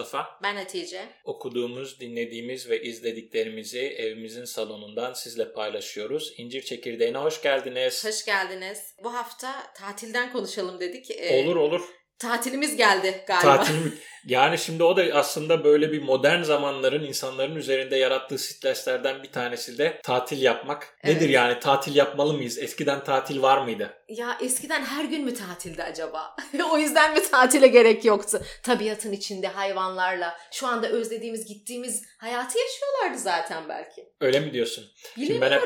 Mustafa. Ben Hatice. Okuduğumuz, dinlediğimiz ve izlediklerimizi evimizin salonundan sizle paylaşıyoruz. İncir Çekirdeğine hoş geldiniz. Hoş geldiniz. Bu hafta tatilden konuşalım dedik. Ee, Olur olur. Tatilimiz geldi galiba. Tatil yani şimdi o da aslında böyle bir modern zamanların insanların üzerinde yarattığı streslerden bir tanesi de tatil yapmak. Evet. Nedir yani tatil yapmalı mıyız? Eskiden tatil var mıydı? Ya eskiden her gün mü tatildi acaba? o yüzden mi tatile gerek yoktu? Tabiatın içinde hayvanlarla şu anda özlediğimiz gittiğimiz hayatı yaşıyorlardı zaten belki. Öyle mi diyorsun? Şimdi ben hep-.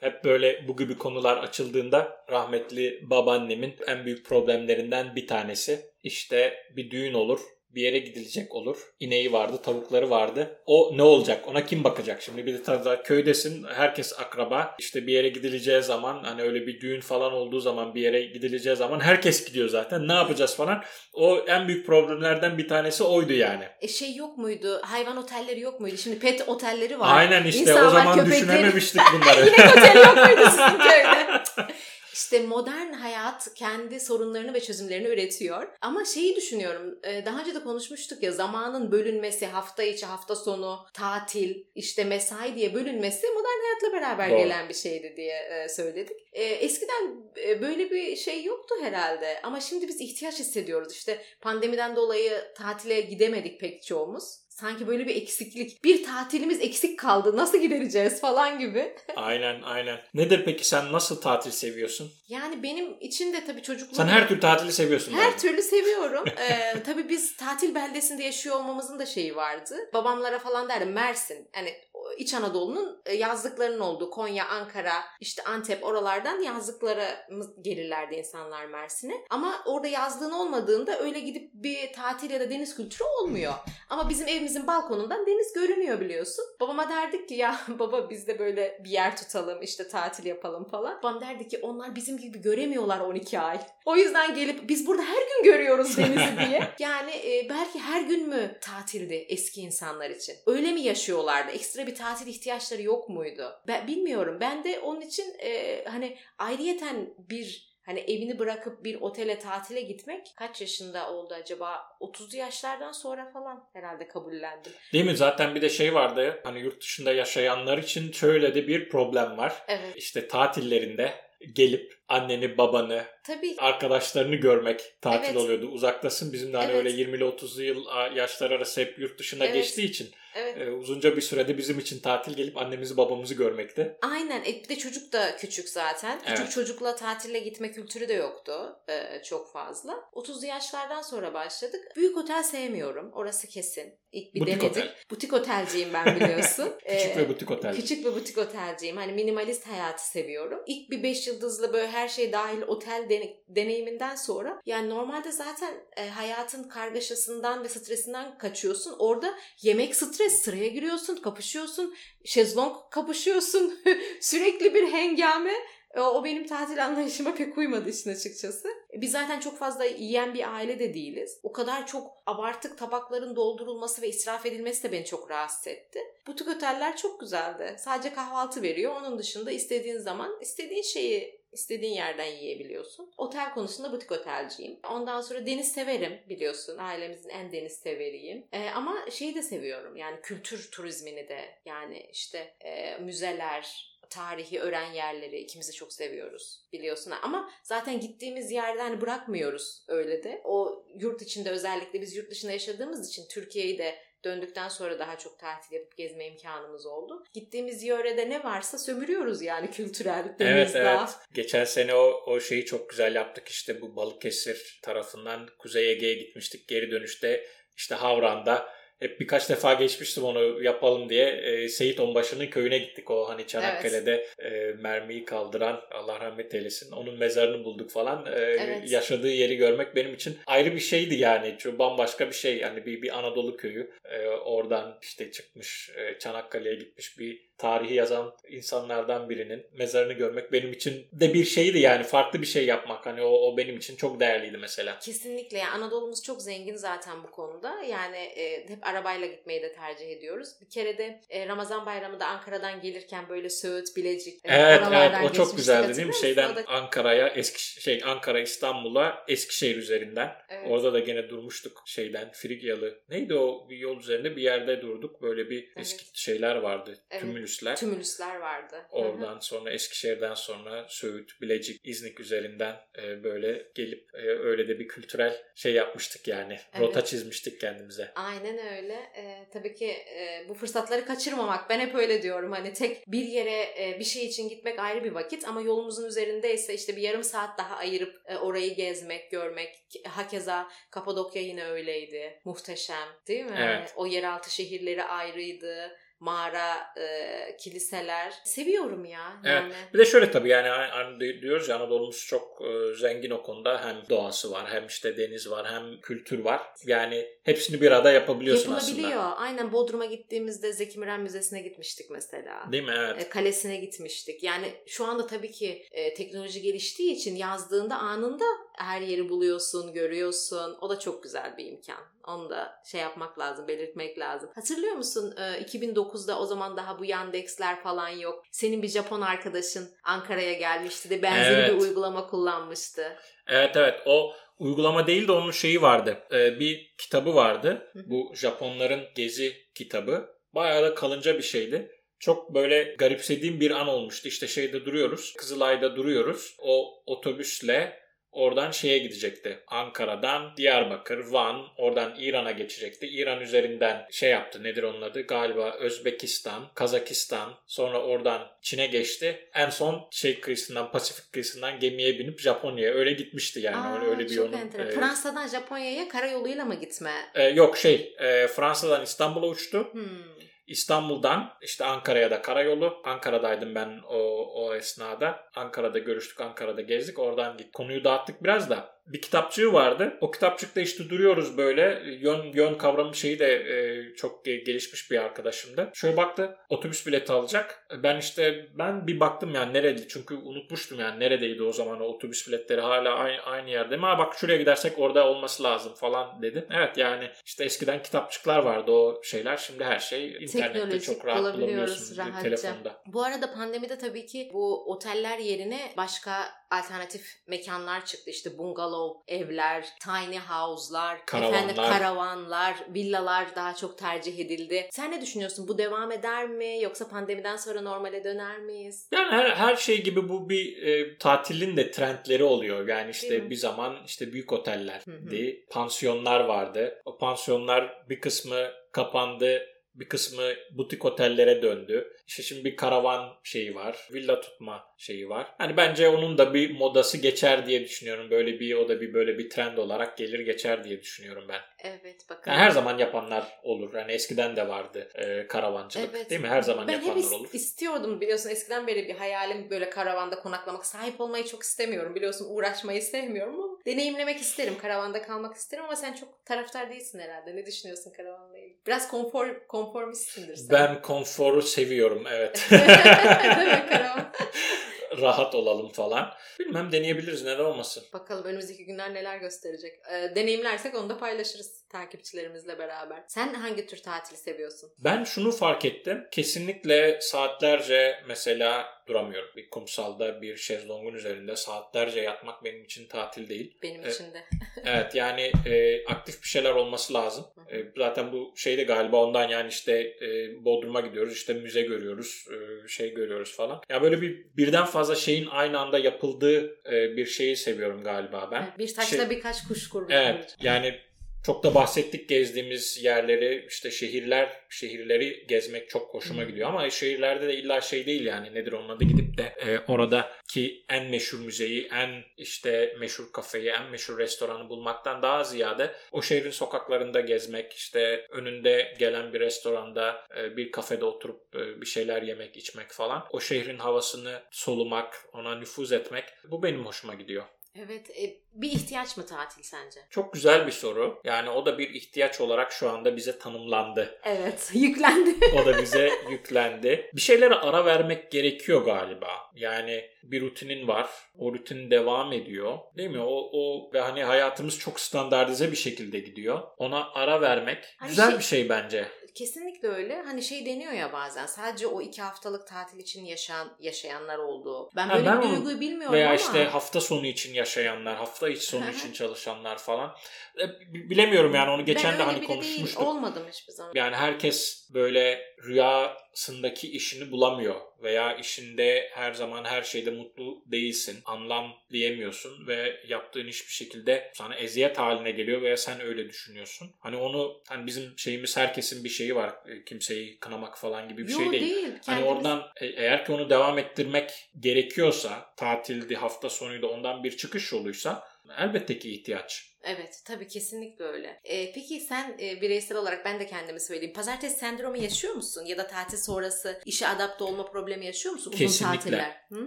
Hep böyle bu gibi konular açıldığında rahmetli babaannemin en büyük problemlerinden bir tanesi işte bir düğün olur. Bir yere gidilecek olur. İneği vardı, tavukları vardı. O ne olacak? Ona kim bakacak? Şimdi bir de tabii köydesin. Herkes akraba. İşte bir yere gidileceği zaman hani öyle bir düğün falan olduğu zaman bir yere gidileceği zaman herkes gidiyor zaten. Ne yapacağız falan. O en büyük problemlerden bir tanesi oydu yani. E şey yok muydu? Hayvan otelleri yok muydu? Şimdi pet otelleri var. Aynen işte İnsanlar o zaman köpekleri- düşünememiştik bunları. İnek oteli yok muydu sizin köyde? İşte modern hayat kendi sorunlarını ve çözümlerini üretiyor. Ama şeyi düşünüyorum, e, daha önce de konuşmuştuk ya zamanın bölünmesi, hafta içi, hafta sonu, tatil, işte mesai diye bölünmesi modern hayatla beraber Doğru. gelen bir şeydi diye e, söyledik. E, Eskiden böyle bir şey yoktu herhalde ama şimdi biz ihtiyaç hissediyoruz. İşte pandemiden dolayı tatile gidemedik pek çoğumuz. Sanki böyle bir eksiklik, bir tatilimiz eksik kaldı, nasıl gidereceğiz falan gibi. aynen aynen. Nedir peki sen nasıl tatil seviyorsun? Yani benim için de tabii çocukluğum... Sen her tür tatili seviyorsun. Her bence. türlü seviyorum. Ee, tabii biz tatil beldesinde yaşıyor olmamızın da şeyi vardı. Babamlara falan derdim Mersin. Hani o İç Anadolu'nun e, yazlıklarının olduğu Konya, Ankara, işte Antep oralardan yazlıklara gelirlerdi insanlar Mersin'e. Ama orada yazlığın olmadığında öyle gidip bir tatil ya da deniz kültürü olmuyor. Ama bizim evimizin balkonundan deniz görünüyor biliyorsun. Babama derdik ki ya baba biz de böyle bir yer tutalım işte tatil yapalım falan. Babam derdi ki onlar bizim gibi göremiyorlar 12 ay. O yüzden gelip biz burada her gün görüyoruz denizi diye. Yani e, belki her gün mü tatildi eski insanlar için? Öyle mi yaşıyorlardı? Ekstra bir tatil ihtiyaçları yok muydu? Ben bilmiyorum. Ben de onun için e, hani ayrıyeten bir Hani evini bırakıp bir otele tatile gitmek kaç yaşında oldu acaba? 30'lu yaşlardan sonra falan herhalde kabullendim. Değil mi? Zaten bir de şey vardı. Hani yurt dışında yaşayanlar için şöyle de bir problem var. Evet. İşte tatillerinde gelip anneni, babanı, Tabii arkadaşlarını görmek tatil Evet. oluyordu. Uzaktasın. Bizim de hani Evet. öyle 20'li 30'lu yıl yaşlar arası hep yurt dışında Evet. geçtiği için evet. e, uzunca bir sürede bizim için tatil gelip annemizi babamızı görmekti. Aynen. E, bir de çocuk da küçük zaten. Küçük Evet. çocukla tatile gitme kültürü de yoktu e, çok fazla. 30'lu yaşlardan sonra başladık. Büyük otel sevmiyorum. Orası kesin. İlk bir Butik denedik. otel. Butik otelciyim ben biliyorsun. Küçük E, ve butik otel. Küçük ve butik otelciyim. Hani minimalist hayatı seviyorum. İlk bir 5 yıldızlı böyle her şey dahil otel dene- deneyiminden sonra yani normalde zaten e, hayatın kargaşasından ve stresinden kaçıyorsun. Orada yemek stres, sıraya giriyorsun, kapışıyorsun, şezlong kapışıyorsun. Sürekli bir hengame. E, O benim tatil anlayışıma pek uymadı işin açıkçası. E, Biz zaten çok fazla yiyen bir aile de değiliz. O kadar çok abartık tabakların doldurulması ve israf edilmesi de beni çok rahatsız etti. Butik oteller çok güzeldi. Sadece kahvaltı veriyor. Onun dışında istediğin zaman istediğin şeyi istediğin yerden yiyebiliyorsun. Otel konusunda butik otelciyim. Ondan sonra deniz severim biliyorsun. Ailemizin en deniz severiyim. Ee, ama şeyi de seviyorum. Yani kültür turizmini de. Yani işte e, müzeler, tarihi öğren yerleri ikimiz de çok seviyoruz biliyorsun. Ama zaten gittiğimiz yerden hani bırakmıyoruz öyle de. O yurt içinde özellikle biz yurt dışında yaşadığımız için Türkiye'yi de döndükten sonra daha çok tatil yapıp gezme imkanımız oldu. Gittiğimiz yörede ne varsa sömürüyoruz yani kültürel deniz, Evet evet. Geçen sene o, o şeyi çok güzel yaptık işte bu Balıkesir tarafından Kuzey Ege'ye gitmiştik. Geri dönüşte işte Havran'da hep birkaç defa geçmiştim onu yapalım diye. E, Seyit Onbaşı'nın köyüne gittik. O hani Çanakkale'de e, mermiyi kaldıran Allah rahmet eylesin. Onun mezarını bulduk falan. E, Evet. Yaşadığı yeri görmek benim için ayrı bir şeydi yani. Çünkü bambaşka bir şey. Yani bir, bir Anadolu köyü. E, oradan işte çıkmış e, Çanakkale'ye gitmiş bir tarihi yazan insanlardan birinin mezarını görmek benim için de bir şeydi yani farklı bir şey yapmak hani o, o benim için çok değerliydi mesela. Kesinlikle yani Anadolu'muz çok zengin zaten bu konuda yani e, hep arabayla gitmeyi de tercih ediyoruz. Bir kere de e, Ramazan bayramında Ankara'dan gelirken böyle Söğüt, Bilecik e, Evet evet o çok güzeldi değil mi? Şeyden da... Ankara'ya eski şey Ankara İstanbul'a Eskişehir üzerinden. Evet. Orada da gene durmuştuk şeyden Frigyalı. Neydi o bir yol üzerinde bir yerde durduk. Böyle bir evet. eski şeyler vardı. Evet. Tümülüsler. Tümülüsler vardı. Oradan Hı-hı. sonra Eskişehir'den sonra Söğüt, Bilecik, İznik üzerinden e, böyle gelip e, öyle de bir kültürel şey yapmıştık yani. Evet. Rota çizmiştik kendimize. Aynen öyle. E, tabii ki e, bu fırsatları kaçırmamak. Ben hep öyle diyorum. Hani tek bir yere e, bir şey için gitmek ayrı bir vakit ama yolumuzun üzerindeyse işte bir yarım saat daha ayırıp e, orayı gezmek, görmek. Hakeza Kapadokya yine öyleydi. Muhteşem değil mi? Evet. O yeraltı şehirleri ayrıydı mağara, e, kiliseler. Seviyorum ya. Yani. Evet. Bir de şöyle tabii yani hani diyoruz ya Anadolu'muz çok e, zengin o konuda. Hem doğası var, hem işte deniz var, hem kültür var. Yani hepsini bir arada yapabiliyorsun aslında. Yapılabiliyor. Aynen Bodrum'a gittiğimizde Zeki Müren Müzesi'ne gitmiştik mesela. Değil mi? Evet. E, kalesine gitmiştik. Yani şu anda tabii ki e, teknoloji geliştiği için yazdığında anında her yeri buluyorsun, görüyorsun. O da çok güzel bir imkan. Onu da şey yapmak lazım, belirtmek lazım. Hatırlıyor musun 2009'da e, o zaman daha bu Yandex'ler falan yok. Senin bir Japon arkadaşın Ankara'ya gelmişti de benzeri evet. bir uygulama kullanmıştı. Evet evet o uygulama değil de onun şeyi vardı. Ee, bir kitabı vardı. Bu Japonların gezi kitabı. Bayağı da kalınca bir şeydi. Çok böyle garipsediğim bir an olmuştu. İşte şeyde duruyoruz. Kızılay'da duruyoruz. O otobüsle Oradan şeye gidecekti. Ankara'dan Diyarbakır, Van, oradan İran'a geçecekti. İran üzerinden şey yaptı. Nedir onun adı? Galiba Özbekistan, Kazakistan. Sonra oradan Çin'e geçti. En son şey kıyısından, Pasifik kıyısından gemiye binip Japonya'ya öyle gitmişti yani. Aa, öyle bir yolun. E, Fransa'dan Japonya'ya karayoluyla mı gitme? E, yok şey, e, Fransa'dan İstanbul'a uçtu. Hmm. İstanbul'dan işte Ankara'ya da karayolu. Ankara'daydım ben o, o esnada. Ankara'da görüştük, Ankara'da gezdik. Oradan git. Konuyu dağıttık biraz da bir kitapçığı vardı. O kitapçıkta işte duruyoruz böyle. Yön, yön kavramı şeyi de e, çok gelişmiş bir arkadaşımdı. Şöyle baktı otobüs bileti alacak. Ben işte ben bir baktım yani nerede çünkü unutmuştum yani neredeydi o zaman o otobüs biletleri hala aynı, aynı yerde mi? Ha bak şuraya gidersek orada olması lazım falan dedim. Evet yani işte eskiden kitapçıklar vardı o şeyler. Şimdi her şey internette çok rahat bulabiliyorsun rahatça. telefonda. Bu arada pandemide tabii ki bu oteller yerine başka alternatif mekanlar çıktı. İşte bungalov evler, tiny house'lar, karavanlar. efendim karavanlar, villalar daha çok tercih edildi. Sen ne düşünüyorsun? Bu devam eder mi yoksa pandemiden sonra normale döner miyiz? Yani her, her şey gibi bu bir e, tatilin de trendleri oluyor. Yani işte bir zaman işte büyük otellerdi, pansiyonlar vardı. O pansiyonlar bir kısmı kapandı bir kısmı butik otellere döndü. İşte şimdi bir karavan şeyi var. Villa tutma şeyi var. Hani bence onun da bir modası geçer diye düşünüyorum. Böyle bir o da bir böyle bir trend olarak gelir geçer diye düşünüyorum ben. Evet bakalım. Yani her zaman yapanlar olur. Hani eskiden de vardı e, karavancılık. Evet. Değil mi? Her zaman ben yapanlar hep olur. istiyordum biliyorsun eskiden beri bir hayalim böyle karavanda konaklamak. Sahip olmayı çok istemiyorum. Biliyorsun uğraşmayı sevmiyorum ama deneyimlemek isterim. Karavanda kalmak isterim ama sen çok taraftar değilsin herhalde. Ne düşünüyorsun karavanla ilgili? Biraz konfor konformistsindir sen. Ben konforu seviyorum evet. Değil mi karavan? rahat olalım falan. Bilmem deneyebiliriz neden olmasın. Bakalım önümüzdeki günler neler gösterecek. Ee, deneyimlersek onu da paylaşırız takipçilerimizle beraber. Sen hangi tür tatili seviyorsun? Ben şunu fark ettim. Kesinlikle saatlerce mesela duramıyorum. Bir kumsalda bir şezlongun üzerinde saatlerce yatmak benim için tatil değil. Benim ee, için de. evet yani e, aktif bir şeyler olması lazım. E, zaten bu şey de galiba ondan yani işte e, Bodrum'a gidiyoruz işte müze görüyoruz e, şey görüyoruz falan. Ya böyle bir birden fazla şeyin aynı anda yapıldığı e, bir şeyi seviyorum galiba ben. Bir taşla şey, birkaç kuş kurmuş. Evet yani çok da bahsettik gezdiğimiz yerleri işte şehirler şehirleri gezmek çok hoşuma gidiyor ama şehirlerde de illa şey değil yani nedir onun adı gidip de e, oradaki en meşhur müzeyi en işte meşhur kafeyi en meşhur restoranı bulmaktan daha ziyade o şehrin sokaklarında gezmek işte önünde gelen bir restoranda e, bir kafede oturup e, bir şeyler yemek içmek falan o şehrin havasını solumak ona nüfuz etmek bu benim hoşuma gidiyor. Evet. E, bir ihtiyaç mı tatil sence? Çok güzel bir soru. Yani o da bir ihtiyaç olarak şu anda bize tanımlandı. Evet. Yüklendi. o da bize yüklendi. Bir şeylere ara vermek gerekiyor galiba. Yani bir rutinin var. O rutin devam ediyor. Değil mi? O, o ve hani hayatımız çok standartize bir şekilde gidiyor. Ona ara vermek Hani güzel şey- bir şey bence. Kesinlikle öyle. Hani şey deniyor ya bazen sadece o iki haftalık tatil için yaşayan yaşayanlar olduğu. Ben Ha, böyle ben bir duyguyu bilmiyorum Veya ama. işte hafta sonu için yaşayanlar, hafta içi sonu Hı hı. için çalışanlar falan. E, bi- Bilemiyorum yani onu geçen ben de hani konuşmuştuk. Değil, olmadım hiçbir zaman. Yani herkes böyle rüyasındaki işini bulamıyor veya işinde her zaman her şeyde mutlu değilsin, anlamlayamıyorsun ve yaptığın hiçbir şekilde sana eziyet haline geliyor veya sen öyle düşünüyorsun. Hani onu hani bizim şeyimiz herkesin bir şeyi var. E, Kimseyi kınamak falan gibi bir Yo, şey değil. değil. Hani Kendimiz- oradan e- eğer ki onu devam ettirmek gerekiyorsa, tatildi, hafta sonuydu ondan bir çıkış yoluysa elbette ki ihtiyaç. Evet tabii kesinlikle öyle. Ee, peki sen e, bireysel olarak ben de kendimi söyleyeyim. Pazartesi sendromu yaşıyor musun? Ya da tatil sonrası işe adapte olma problemi yaşıyor musun? Uzun Kesinlikle. tatiller. Hı?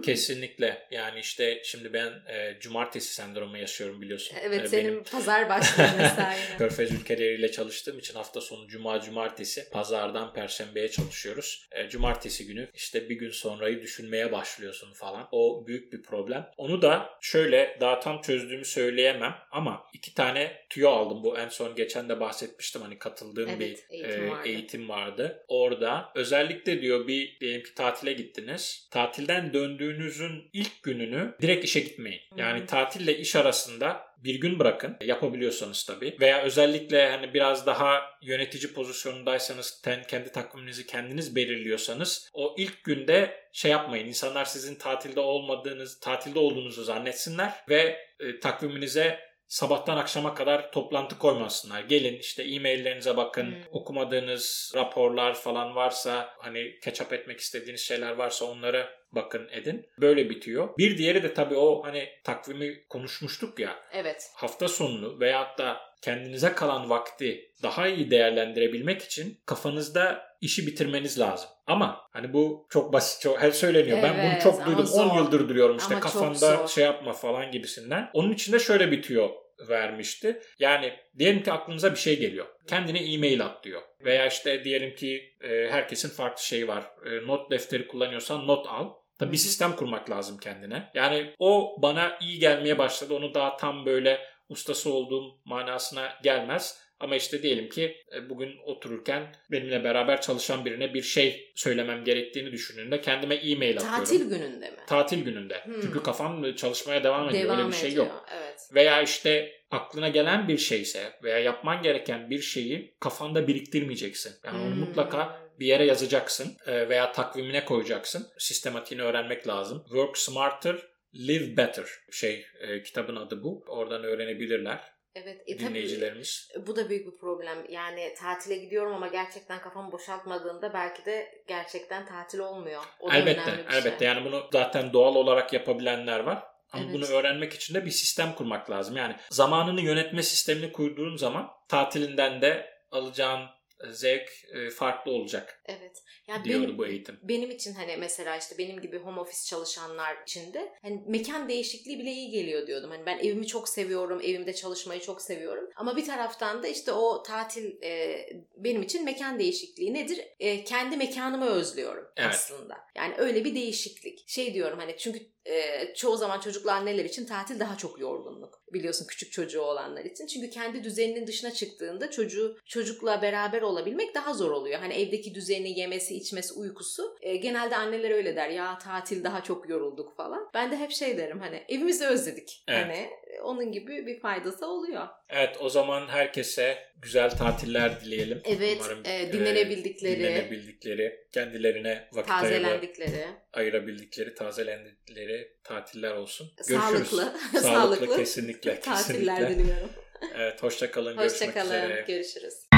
Kesinlikle. Yani işte şimdi ben e, cumartesi sendromu yaşıyorum biliyorsun. Evet E, senin benim pazar başlıyor mesai. Körfez ülkeleriyle çalıştığım için hafta sonu cuma cumartesi pazardan perşembeye çalışıyoruz. E, cumartesi günü işte bir gün sonrayı düşünmeye başlıyorsun falan. O büyük bir problem. Onu da şöyle daha tam çözdüğümü söyleyemem ama iki tane tüyo aldım. Bu en son geçen de bahsetmiştim hani katıldığım Evet, bir eğitim e, vardı. eğitim vardı. Orada özellikle diyor bir diyelim ki tatile gittiniz. Tatilden döndüğünüzün ilk gününü direkt işe gitmeyin. Yani Hı. tatille iş arasında bir gün bırakın. Yapabiliyorsanız tabii. Veya özellikle hani biraz daha yönetici pozisyonundaysanız ten, kendi takviminizi kendiniz belirliyorsanız o ilk günde şey yapmayın. İnsanlar sizin tatilde olmadığınız, tatilde olduğunuzu zannetsinler ve e, takviminize sabahtan akşama kadar toplantı koymasınlar. Gelin işte e-maillerinize bakın. Hmm. Okumadığınız raporlar falan varsa hani up etmek istediğiniz şeyler varsa onlara bakın edin. Böyle bitiyor. Bir diğeri de tabii o hani takvimi konuşmuştuk ya Evet. hafta sonunu veyahut da kendinize kalan vakti daha iyi değerlendirebilmek için kafanızda işi bitirmeniz lazım. Ama hani bu çok basit, çok her söyleniyor. ben bunu Evet, çok duydum. zor. 10 yıldır duruyorum işte Ama kafanda şey yapma falan gibisinden. Onun için de şöyle bitiyor vermişti. Yani diyelim ki aklınıza bir şey geliyor. Kendine e-mail at diyor. Veya işte diyelim ki e, herkesin farklı şeyi var. E, not defteri kullanıyorsan not al. Tabii bir sistem kurmak lazım kendine. Yani o bana iyi gelmeye başladı. Onu daha tam böyle ustası olduğum manasına gelmez. Ama işte diyelim ki e, bugün otururken benimle beraber çalışan birine bir şey söylemem gerektiğini düşündüğümde kendime e-mail atıyorum. Tatil gününde mi? Tatil gününde. Hmm. Çünkü kafam çalışmaya devam ediyor. Devam Öyle bir şey ediyor. yok. Evet. Veya işte aklına gelen bir şeyse veya yapman gereken bir şeyi kafanda biriktirmeyeceksin. Yani onu Hmm. mutlaka bir yere yazacaksın e, veya takvimine koyacaksın. Sistematiğini öğrenmek lazım. Work smarter, live better şey e, kitabın adı bu. Oradan öğrenebilirler Evet. E, tabii, dinleyicilerimiz. bu da büyük bir problem. Yani tatile gidiyorum ama gerçekten kafamı boşaltmadığımda belki de gerçekten tatil olmuyor. O elbette, bir elbette. şey. Yani bunu zaten doğal olarak yapabilenler var. Ama Evet. bunu öğrenmek için de bir sistem kurmak lazım. Yani zamanını yönetme sistemini kurduğun zaman tatilinden de alacağın e, zevk e, farklı olacak Evet. Ya diyordu benim, bu eğitim. benim için hani mesela işte benim gibi home office çalışanlar için de hani mekan değişikliği bile iyi geliyor diyordum. Hani ben evimi çok seviyorum, evimde çalışmayı çok seviyorum. Ama bir taraftan da işte o tatil e, benim için mekan değişikliği nedir? E, kendi mekanımı özlüyorum Evet. aslında. Yani öyle bir değişiklik. Şey diyorum hani çünkü e, çoğu zaman çocuklu anneler için tatil daha çok yorgunluk. Biliyorsun küçük çocuğu olanlar için. Çünkü kendi düzeninin dışına çıktığında çocuğu çocukla beraber olabilmek daha zor oluyor. Hani evdeki düzeni, yemesi, içmesi, uykusu. E, genelde anneler öyle der. Ya tatil daha çok yorulduk falan. Ben de hep şey derim hani evimizi özledik. Evet. Hani e, onun gibi bir faydası oluyor. Evet o zaman herkese güzel tatiller dileyelim. Evet, Umarım, e, e, dinlenebildikleri, dinlenebildikleri, kendilerine vakit tazelendikleri, ayırabildikleri, tazelendikleri tatiller olsun. Görüşürüz. sağlıklı, Sağlıklı, sağlıklı kesinlikle. tatiller kesinlikle. diliyorum. Evet hoşça kalın. Görüşmek Hoşçakalın. üzere. Görüşürüz.